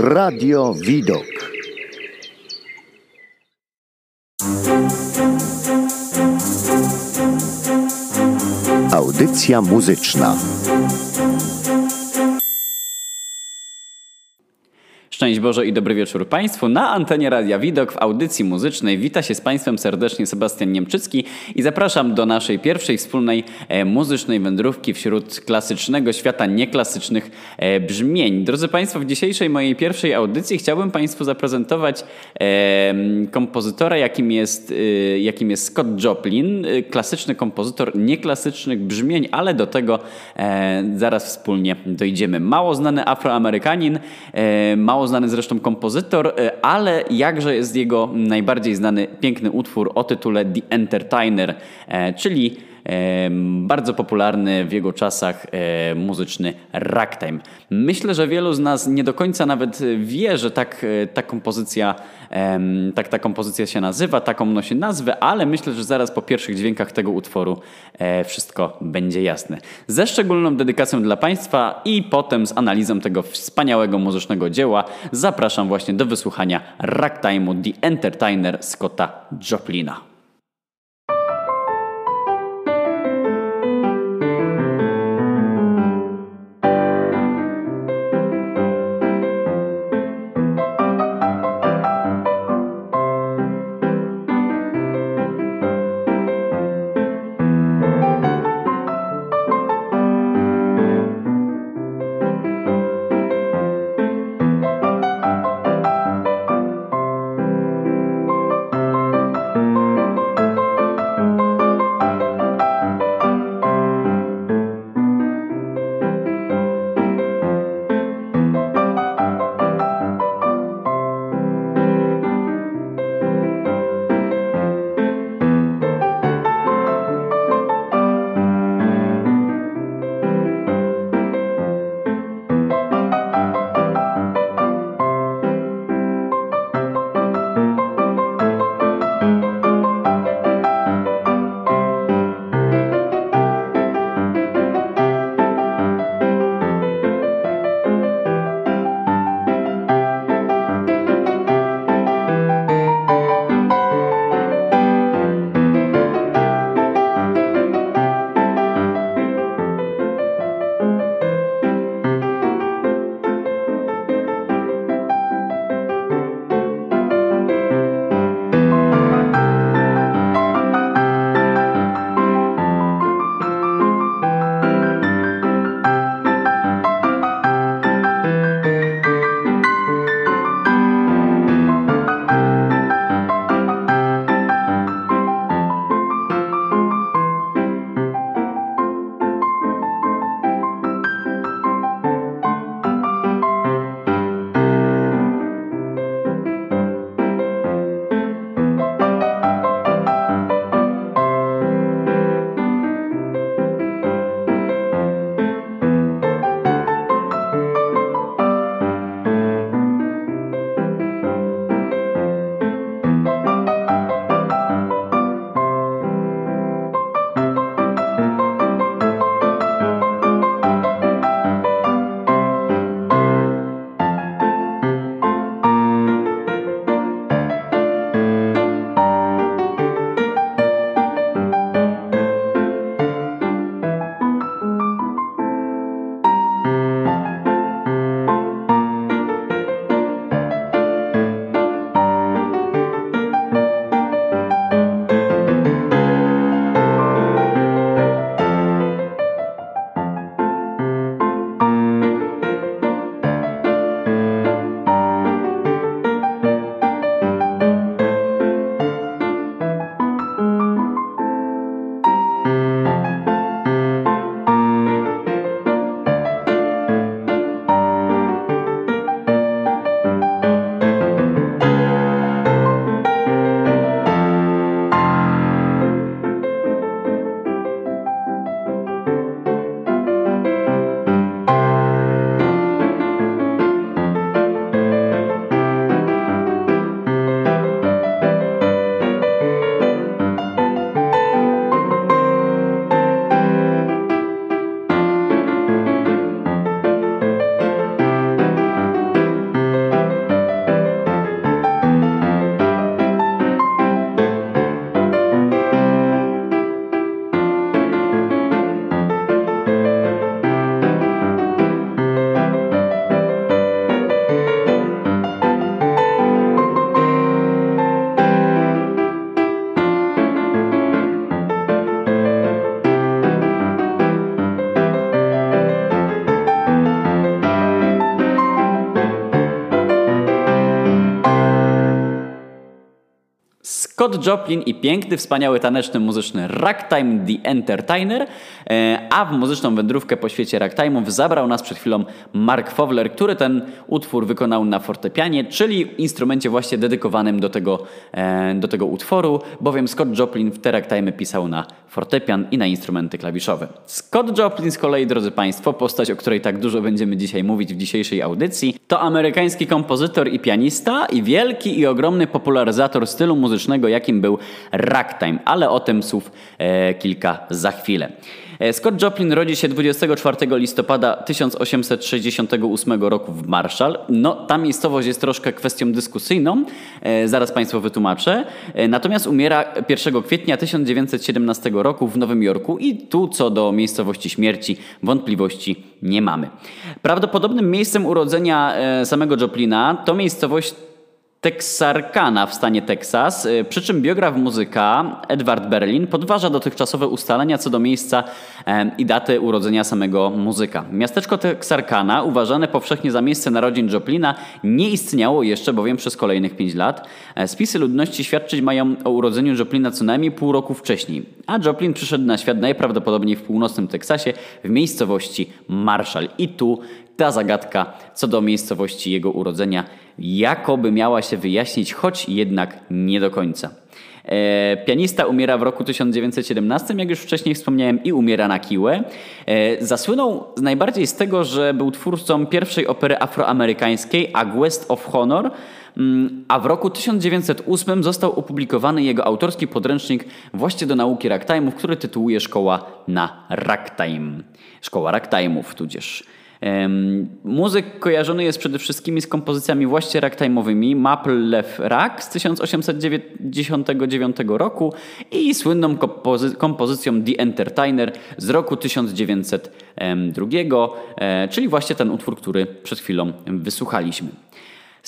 Radio Widok. Audycja muzyczna. Szczęść Boże i dobry wieczór Państwu. Na antenie Radia Widok w audycji muzycznej wita się z Państwem serdecznie Sebastian Niemczycki i zapraszam do naszej pierwszej wspólnej e, muzycznej wędrówki wśród klasycznego świata nieklasycznych e, brzmień. Drodzy Państwo, w dzisiejszej mojej pierwszej audycji chciałbym Państwu zaprezentować e, kompozytora, jakim jest, jakim jest Scott Joplin, klasyczny kompozytor nieklasycznych brzmień, ale do tego zaraz wspólnie dojdziemy. Mało znany Afroamerykanin, mało znany zresztą kompozytor, e, ale jakże jest jego najbardziej znany piękny utwór o tytule The Entertainer, e, czyli bardzo popularny w jego czasach e, muzyczny ragtime. Myślę, że wielu z nas nie do końca nawet wie, że tak e, ta kompozycja, tak ta kompozycja się nazywa, taką nosi nazwę, ale myślę, że zaraz po pierwszych dźwiękach tego utworu e, wszystko będzie jasne. Ze szczególną dedykacją dla Państwa i potem z analizą tego wspaniałego muzycznego dzieła zapraszam właśnie do wysłuchania ragtime'u The Entertainer Scotta Joplina. Scott Joplin i piękny, wspaniały taneczny muzyczny Ragtime The Entertainer, e, a w muzyczną wędrówkę po świecie ragtime'ów zabrał nas przed chwilą Mark Fowler, który ten utwór wykonał na fortepianie, czyli instrumencie właśnie dedykowanym do tego, e, do tego utworu, bowiem Scott Joplin w te ragtime'y pisał na fortepian i na instrumenty klawiszowe. Scott Joplin z kolei, drodzy Państwo, postać, o której tak dużo będziemy dzisiaj mówić w dzisiejszej audycji, to amerykański kompozytor i pianista i wielki i ogromny popularyzator stylu muzycznego, jakim był ragtime, ale o tym słów e, kilka za chwilę. E, Scott Joplin rodzi się 24 listopada 1868 roku w Marshall. No, ta miejscowość jest troszkę kwestią dyskusyjną, e, zaraz Państwu wytłumaczę. Natomiast umiera 1 kwietnia 1917 roku w Nowym Jorku i tu co do miejscowości śmierci wątpliwości nie mamy. Prawdopodobnym miejscem urodzenia samego Joplina to miejscowość Texarkana w stanie Teksas, y, przy czym biograf muzyka Edward Berlin podważa dotychczasowe ustalenia co do miejsca i daty urodzenia samego muzyka. Miasteczko Texarkana, uważane powszechnie za miejsce narodzin Joplina, nie istniało jeszcze bowiem przez kolejnych pięć lat. E, spisy ludności świadczyć mają o urodzeniu Joplina co najmniej pół roku wcześniej, a Joplin przyszedł na świat najprawdopodobniej w północnym Teksasie w miejscowości Marshall. I tu ta zagadka co do miejscowości jego urodzenia jakoby miała się wyjaśnić, choć jednak nie do końca. E, pianista umiera w roku 1917, jak już wcześniej wspomniałem, i umiera na kiłę. E, zasłynął najbardziej z tego, że był twórcą pierwszej opery afroamerykańskiej A Guest of Honor, mm, a w roku 1908 został opublikowany jego autorski podręcznik właśnie do nauki ragtime'ów, który tytułuje Szkoła na ragtime. Szkoła ragtime'ów tudzież. Muzyk kojarzony jest przede wszystkim z kompozycjami właśnie ragtime'owymi Maple Leaf Rag z 1899 roku i słynną kompozy kompozycją The Entertainer z roku 1902, e, czyli właśnie ten utwór, który przed chwilą wysłuchaliśmy.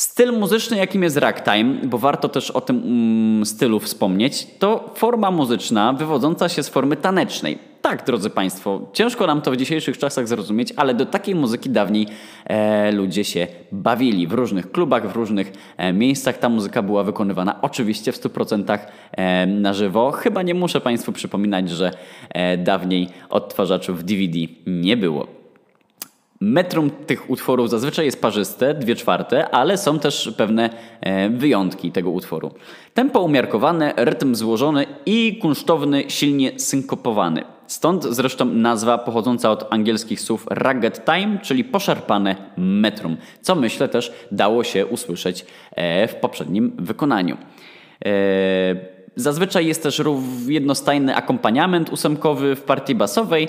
Styl muzyczny, jakim jest ragtime, bo warto też o tym mm, stylu wspomnieć, to forma muzyczna wywodząca się z formy tanecznej. Tak, drodzy Państwo, ciężko nam to w dzisiejszych czasach zrozumieć, ale do takiej muzyki dawniej e, ludzie się bawili. W różnych klubach, w różnych e, miejscach ta muzyka była wykonywana oczywiście w 100% e, na żywo. Chyba nie muszę Państwu przypominać, że e, dawniej odtwarzaczów DVD nie było. Metrum tych utworów zazwyczaj jest parzyste, dwie czwarte, ale są też pewne e, wyjątki tego utworu. Tempo umiarkowane, rytm złożony i kunsztowny, silnie synkopowany. Stąd zresztą nazwa pochodząca od angielskich słów rugged time, czyli poszarpane metrum, co myślę też dało się usłyszeć e, w poprzednim wykonaniu. E, zazwyczaj jest też jednostajny akompaniament ósemkowy w partii basowej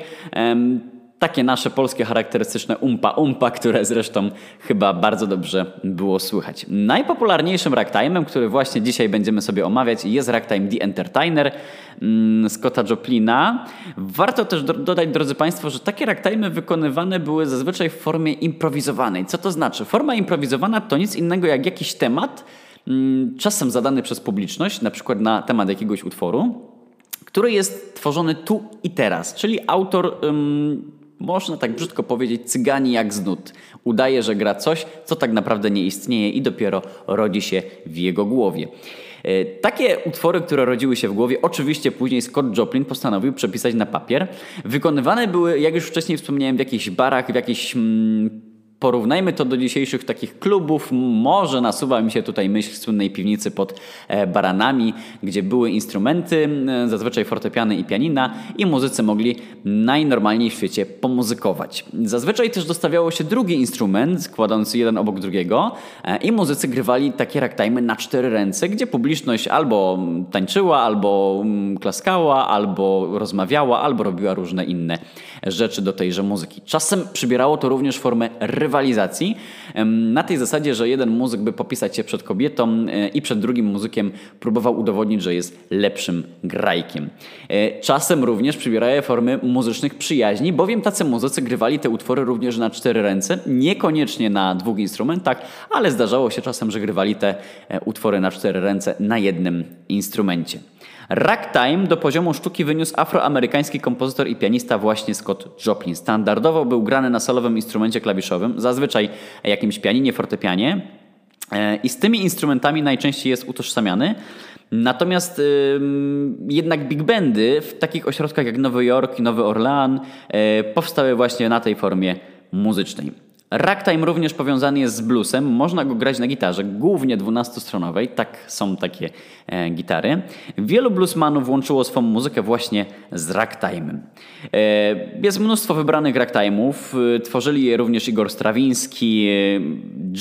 takie nasze polskie charakterystyczne umpa-umpa, które zresztą chyba bardzo dobrze było słychać. Najpopularniejszym ragtime'em, który właśnie dzisiaj będziemy sobie omawiać jest ragtime The Entertainer mm, Scotta Joplina. Warto też dodać, drodzy Państwo, że takie ragtime'y wykonywane były zazwyczaj w formie improwizowanej. Co to znaczy? Forma improwizowana to nic innego jak jakiś temat, mm, czasem zadany przez publiczność, na przykład na temat jakiegoś utworu, który jest tworzony tu i teraz, czyli autor można tak brzydko powiedzieć, cygani jak z nut. Udaje, że gra coś, co tak naprawdę nie istnieje i dopiero rodzi się w jego głowie. E, takie utwory, które rodziły się w głowie, oczywiście później Scott Joplin postanowił przepisać na papier. Wykonywane były, jak już wcześniej wspomniałem, w jakichś barach, w jakichś mm, Porównajmy to do dzisiejszych takich klubów. Może nasuwa mi się tutaj myśl słynnej piwnicy pod e, baranami, gdzie były instrumenty, zazwyczaj fortepiany i pianina i muzycy mogli najnormalniej w świecie pomuzykować. Zazwyczaj też dostawiało się drugi instrument, kładący jeden obok drugiego e, i muzycy grywali takie ragtime'y na cztery ręce, gdzie publiczność albo tańczyła, albo klaskała, albo rozmawiała, albo robiła różne inne rzeczy do tejże muzyki. Czasem przybierało to również formę rywalizacji. Na tej zasadzie, że jeden muzyk by popisać się przed kobietą e, i przed drugim muzykiem próbował udowodnić, że jest lepszym grajkiem. E, czasem również przybierają formy muzycznych przyjaźni, bowiem tacy muzycy grywali te utwory również na cztery ręce, niekoniecznie na dwóch instrumentach, ale zdarzało się czasem, że grywali te e, utwory na cztery ręce na jednym instrumencie. Ragtime do poziomu sztuki wyniósł afroamerykański kompozytor i pianista właśnie Scott Joplin. Standardowo był grany na solowym instrumencie klawiszowym, zazwyczaj jakimś pianinie, fortepianie, E, I z tymi instrumentami najczęściej jest utożsamiany. Natomiast jednak big bandy w takich ośrodkach jak Nowy Jork i Nowy Orlean y, powstały właśnie na tej formie muzycznej. Ragtime również powiązany jest z bluesem. Można go grać na gitarze, głównie 12-stronowej. Tak są takie e, gitary. Wielu bluesmanów łączyło swoją muzykę właśnie z ragtime'em. E, jest mnóstwo wybranych ragtime'ów. E, tworzyli je również Igor Strawiński, e,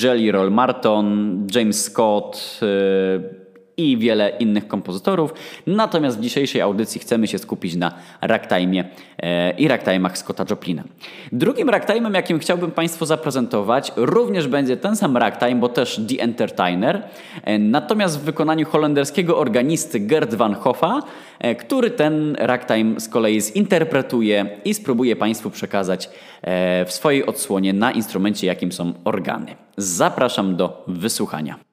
Jelly Roll Martin, James Scott, e, i wiele innych kompozytorów. Natomiast w dzisiejszej audycji chcemy się skupić na ragtime'ie e, i ragtime'ach Scotta Joplina. Drugim ragtime'em, jakim chciałbym Państwu zaprezentować, również będzie ten sam ragtime, bo też The Entertainer, e, natomiast w wykonaniu holenderskiego organisty Gerd van Hoffa, e, który ten ragtime z kolei zinterpretuje i spróbuje Państwu przekazać w swojej odsłonie na instrumencie, jakim są organy. Zapraszam do wysłuchania.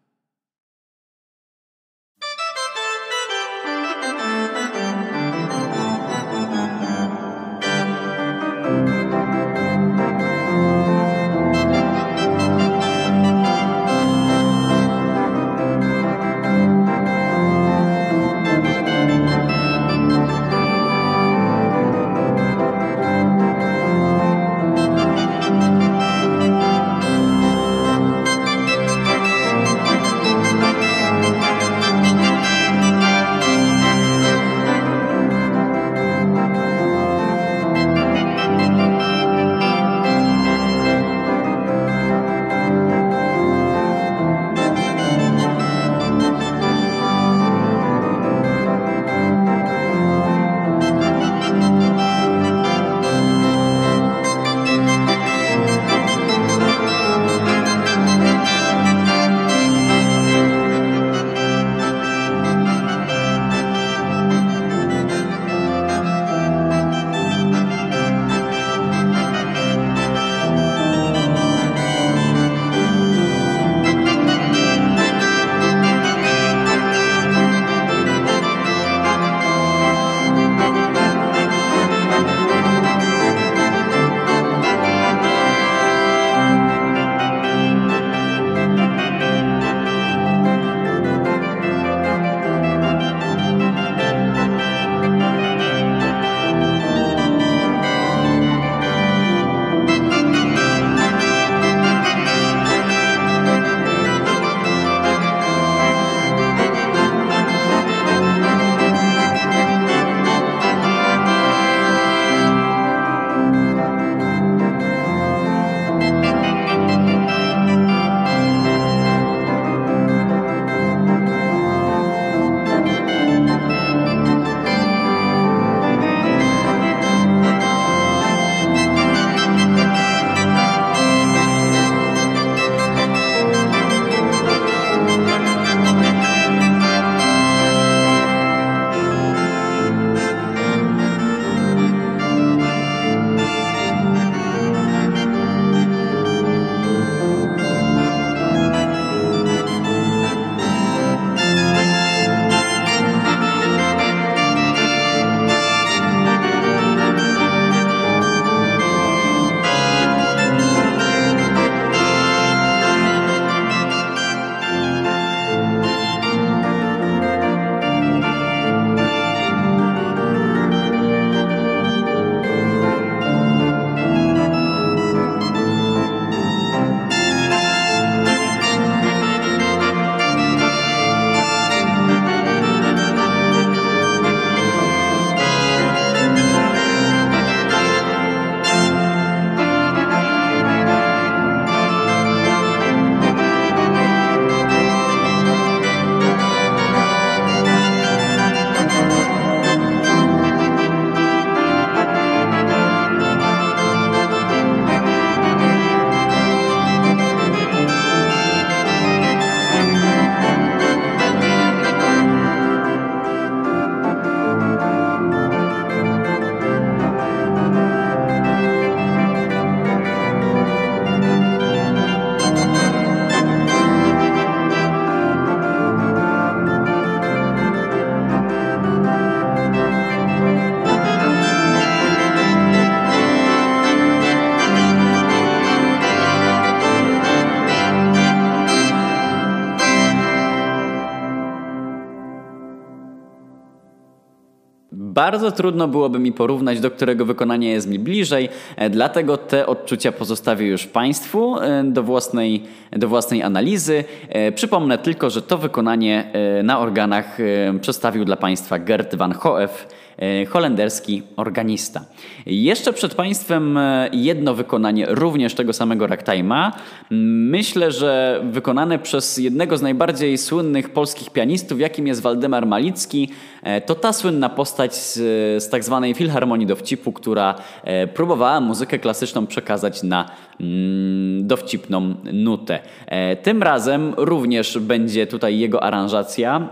Bardzo trudno byłoby mi porównać, do którego wykonania jest mi bliżej, e, dlatego te odczucia pozostawię już Państwu e, do własnej, do własnej analizy. E, przypomnę tylko, że to wykonanie na organach przedstawił dla Państwa Gert van Hoef, holenderski organista. Jeszcze przed Państwem jedno wykonanie również tego samego ragtime'a. Myślę, że wykonane przez jednego z najbardziej słynnych polskich pianistów, jakim jest Waldemar Malicki, E, to ta słynna postać z, z tak zwanej Filharmonii Dowcipu, która e, próbowała muzykę klasyczną przekazać na dowcipną nutę. E, tym razem również będzie tutaj jego aranżacja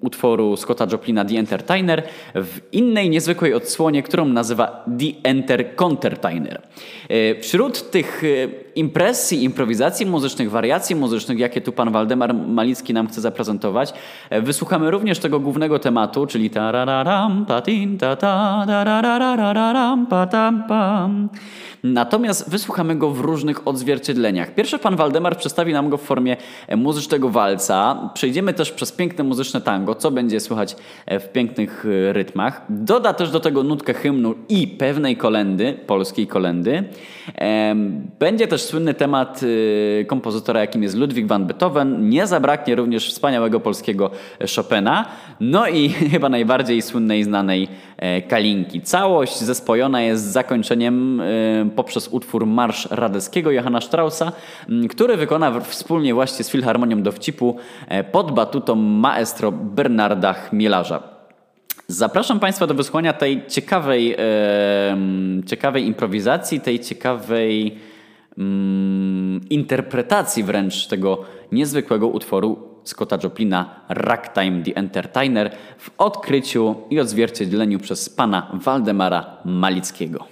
utworu Scotta Joplina The Entertainer w innej niezwykłej odsłonie, którą nazywa The Enter Contertainer. Wśród tych impresji, improwizacji muzycznych, wariacji muzycznych, jakie tu pan Waldemar Malicki nam chce zaprezentować, wysłuchamy również tego głównego tematu, czyli tarararam, patin, ta ta, patam, pam. Natomiast wysłuchamy go w różnych odzwierciedleniach. Pierwszy pan Waldemar przedstawi nam go w formie muzycznego walca. Przejdziemy też przez piękne muzyczne tango, co będzie słychać w pięknych rytmach. Doda też do tego nutkę hymnu i pewnej kolendy, polskiej kolendy. Będzie też słynny temat y, kompozytora, jakim jest Ludwig van Beethoven. Nie zabraknie również wspaniałego polskiego Chopina. No i chyba najbardziej słynnej znanej e, Kalinki. Całość zespojona jest zakończeniem poprzez utwór Marsz Radeskiego Johanna Straussa, który wykona wspólnie właśnie z Filharmonią Dowcipu e, pod batutą maestro Bernarda Chmielarza. Zapraszam Państwa do wysłuchania tej ciekawej, ciekawej improwizacji, tej ciekawej mm, interpretacji wręcz tego niezwykłego utworu Scotta Joplina Ragtime the Entertainer w odkryciu i odzwierciedleniu przez pana Waldemara Malickiego.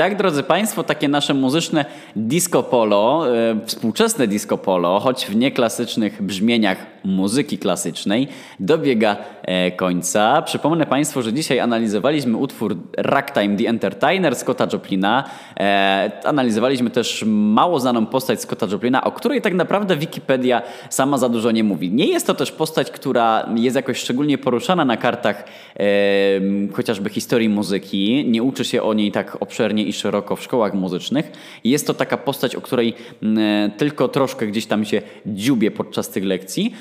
Tak, drodzy Państwo, takie nasze muzyczne disco polo, e, współczesne disco polo, choć w nieklasycznych brzmieniach muzyki klasycznej, dobiega końca. Przypomnę Państwu, że dzisiaj analizowaliśmy utwór Ragtime The Entertainer Scotta Joplina. E, analizowaliśmy też mało znaną postać Scotta Joplina, o której tak naprawdę Wikipedia sama za dużo nie mówi. Nie jest to też postać, która jest jakoś szczególnie poruszana na kartach e, chociażby historii muzyki. Nie uczy się o niej tak obszernie i szeroko w szkołach muzycznych. Jest to taka postać, o której tylko troszkę gdzieś tam się dziubie podczas tych lekcji.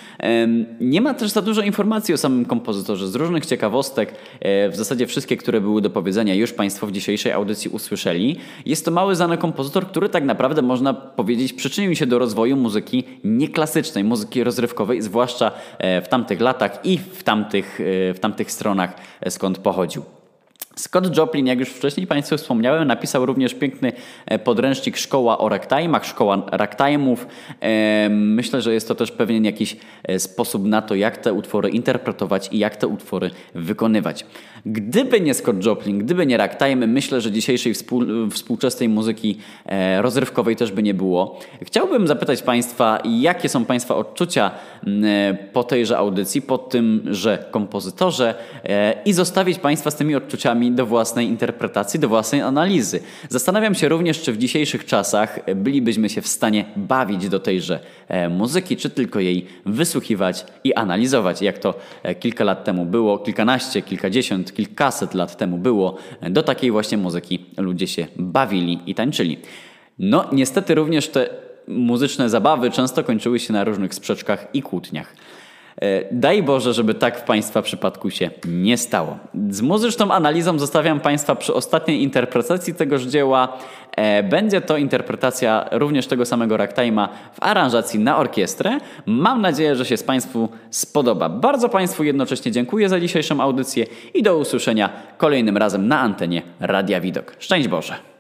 Nie ma też za dużo informacji o samym kompozytorze. Z różnych ciekawostek, e, w zasadzie wszystkie, które były do powiedzenia, już Państwo w dzisiejszej audycji usłyszeli. Jest to mały znany kompozytor, który tak naprawdę można powiedzieć przyczynił się do rozwoju muzyki nieklasycznej, muzyki rozrywkowej, zwłaszcza e, w tamtych latach i w tamtych, e, w tamtych stronach, skąd pochodził. Scott Joplin, jak już wcześniej Państwu wspomniałem, napisał również piękny e, podręcznik Szkoła o ragtime'ach, Szkoła ragtime'ów. Myślę, że jest to też pewien jakiś e, sposób na to, jak te utwory interpretować i jak te utwory wykonywać. Gdyby nie Scott Joplin, gdyby nie ragtime, myślę, że dzisiejszej współ, współczesnej muzyki e, rozrywkowej też by nie było. Chciałbym zapytać Państwa, jakie są Państwa odczucia po tejże audycji, po tym, że kompozytorze i zostawić Państwa z tymi odczuciami do własnej interpretacji, do własnej analizy. Zastanawiam się również, czy w dzisiejszych czasach bylibyśmy się w stanie bawić do tejże e, muzyki, czy tylko jej wysłuchiwać i analizować, jak to e, kilka lat temu było, kilkanaście, kilkadziesiąt, kilkaset lat temu było. Do takiej właśnie muzyki ludzie się bawili i tańczyli. No, niestety również te muzyczne zabawy często kończyły się na różnych sprzeczkach i kłótniach. E, daj Boże, żeby tak w Państwa przypadku się nie stało. Z muzyczną analizą zostawiam Państwa przy ostatniej interpretacji tegoż dzieła. E, będzie to interpretacja również tego samego ragtime'a w aranżacji na orkiestrę. Mam nadzieję, że się z Państwu spodoba. Bardzo Państwu jednocześnie dziękuję za dzisiejszą audycję i do usłyszenia kolejnym razem na antenie Radia Widok. Szczęść Boże!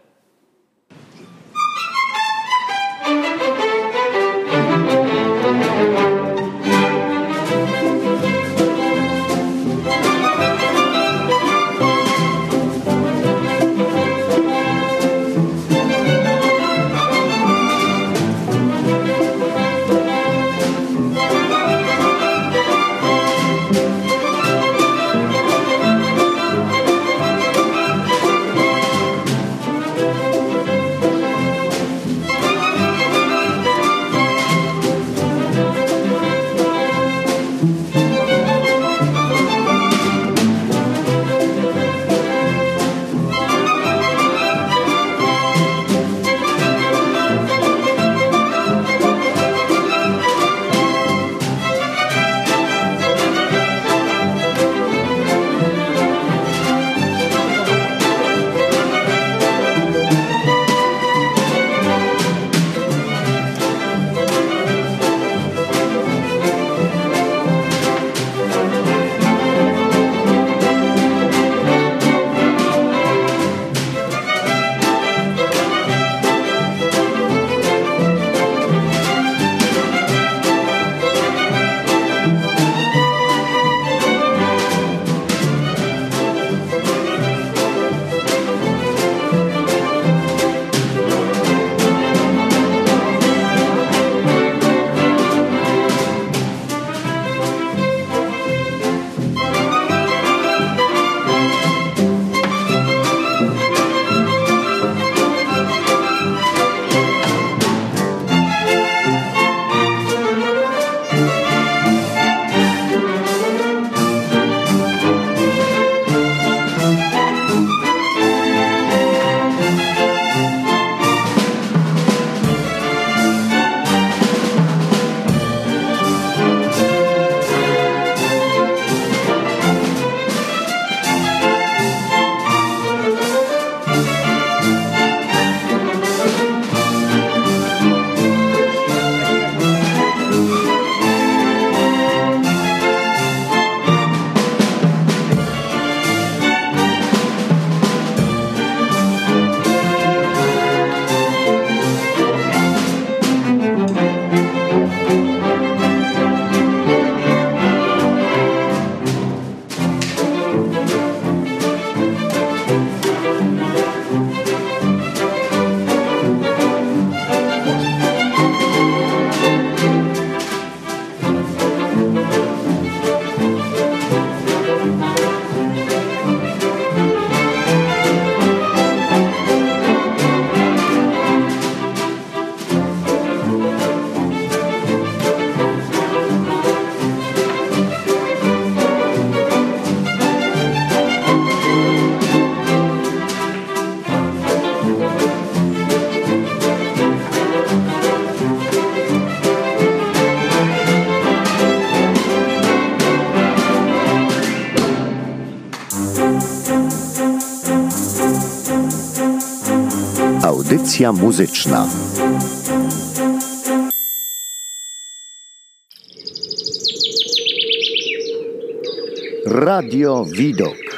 Audycja muzyczna. Radio Widok.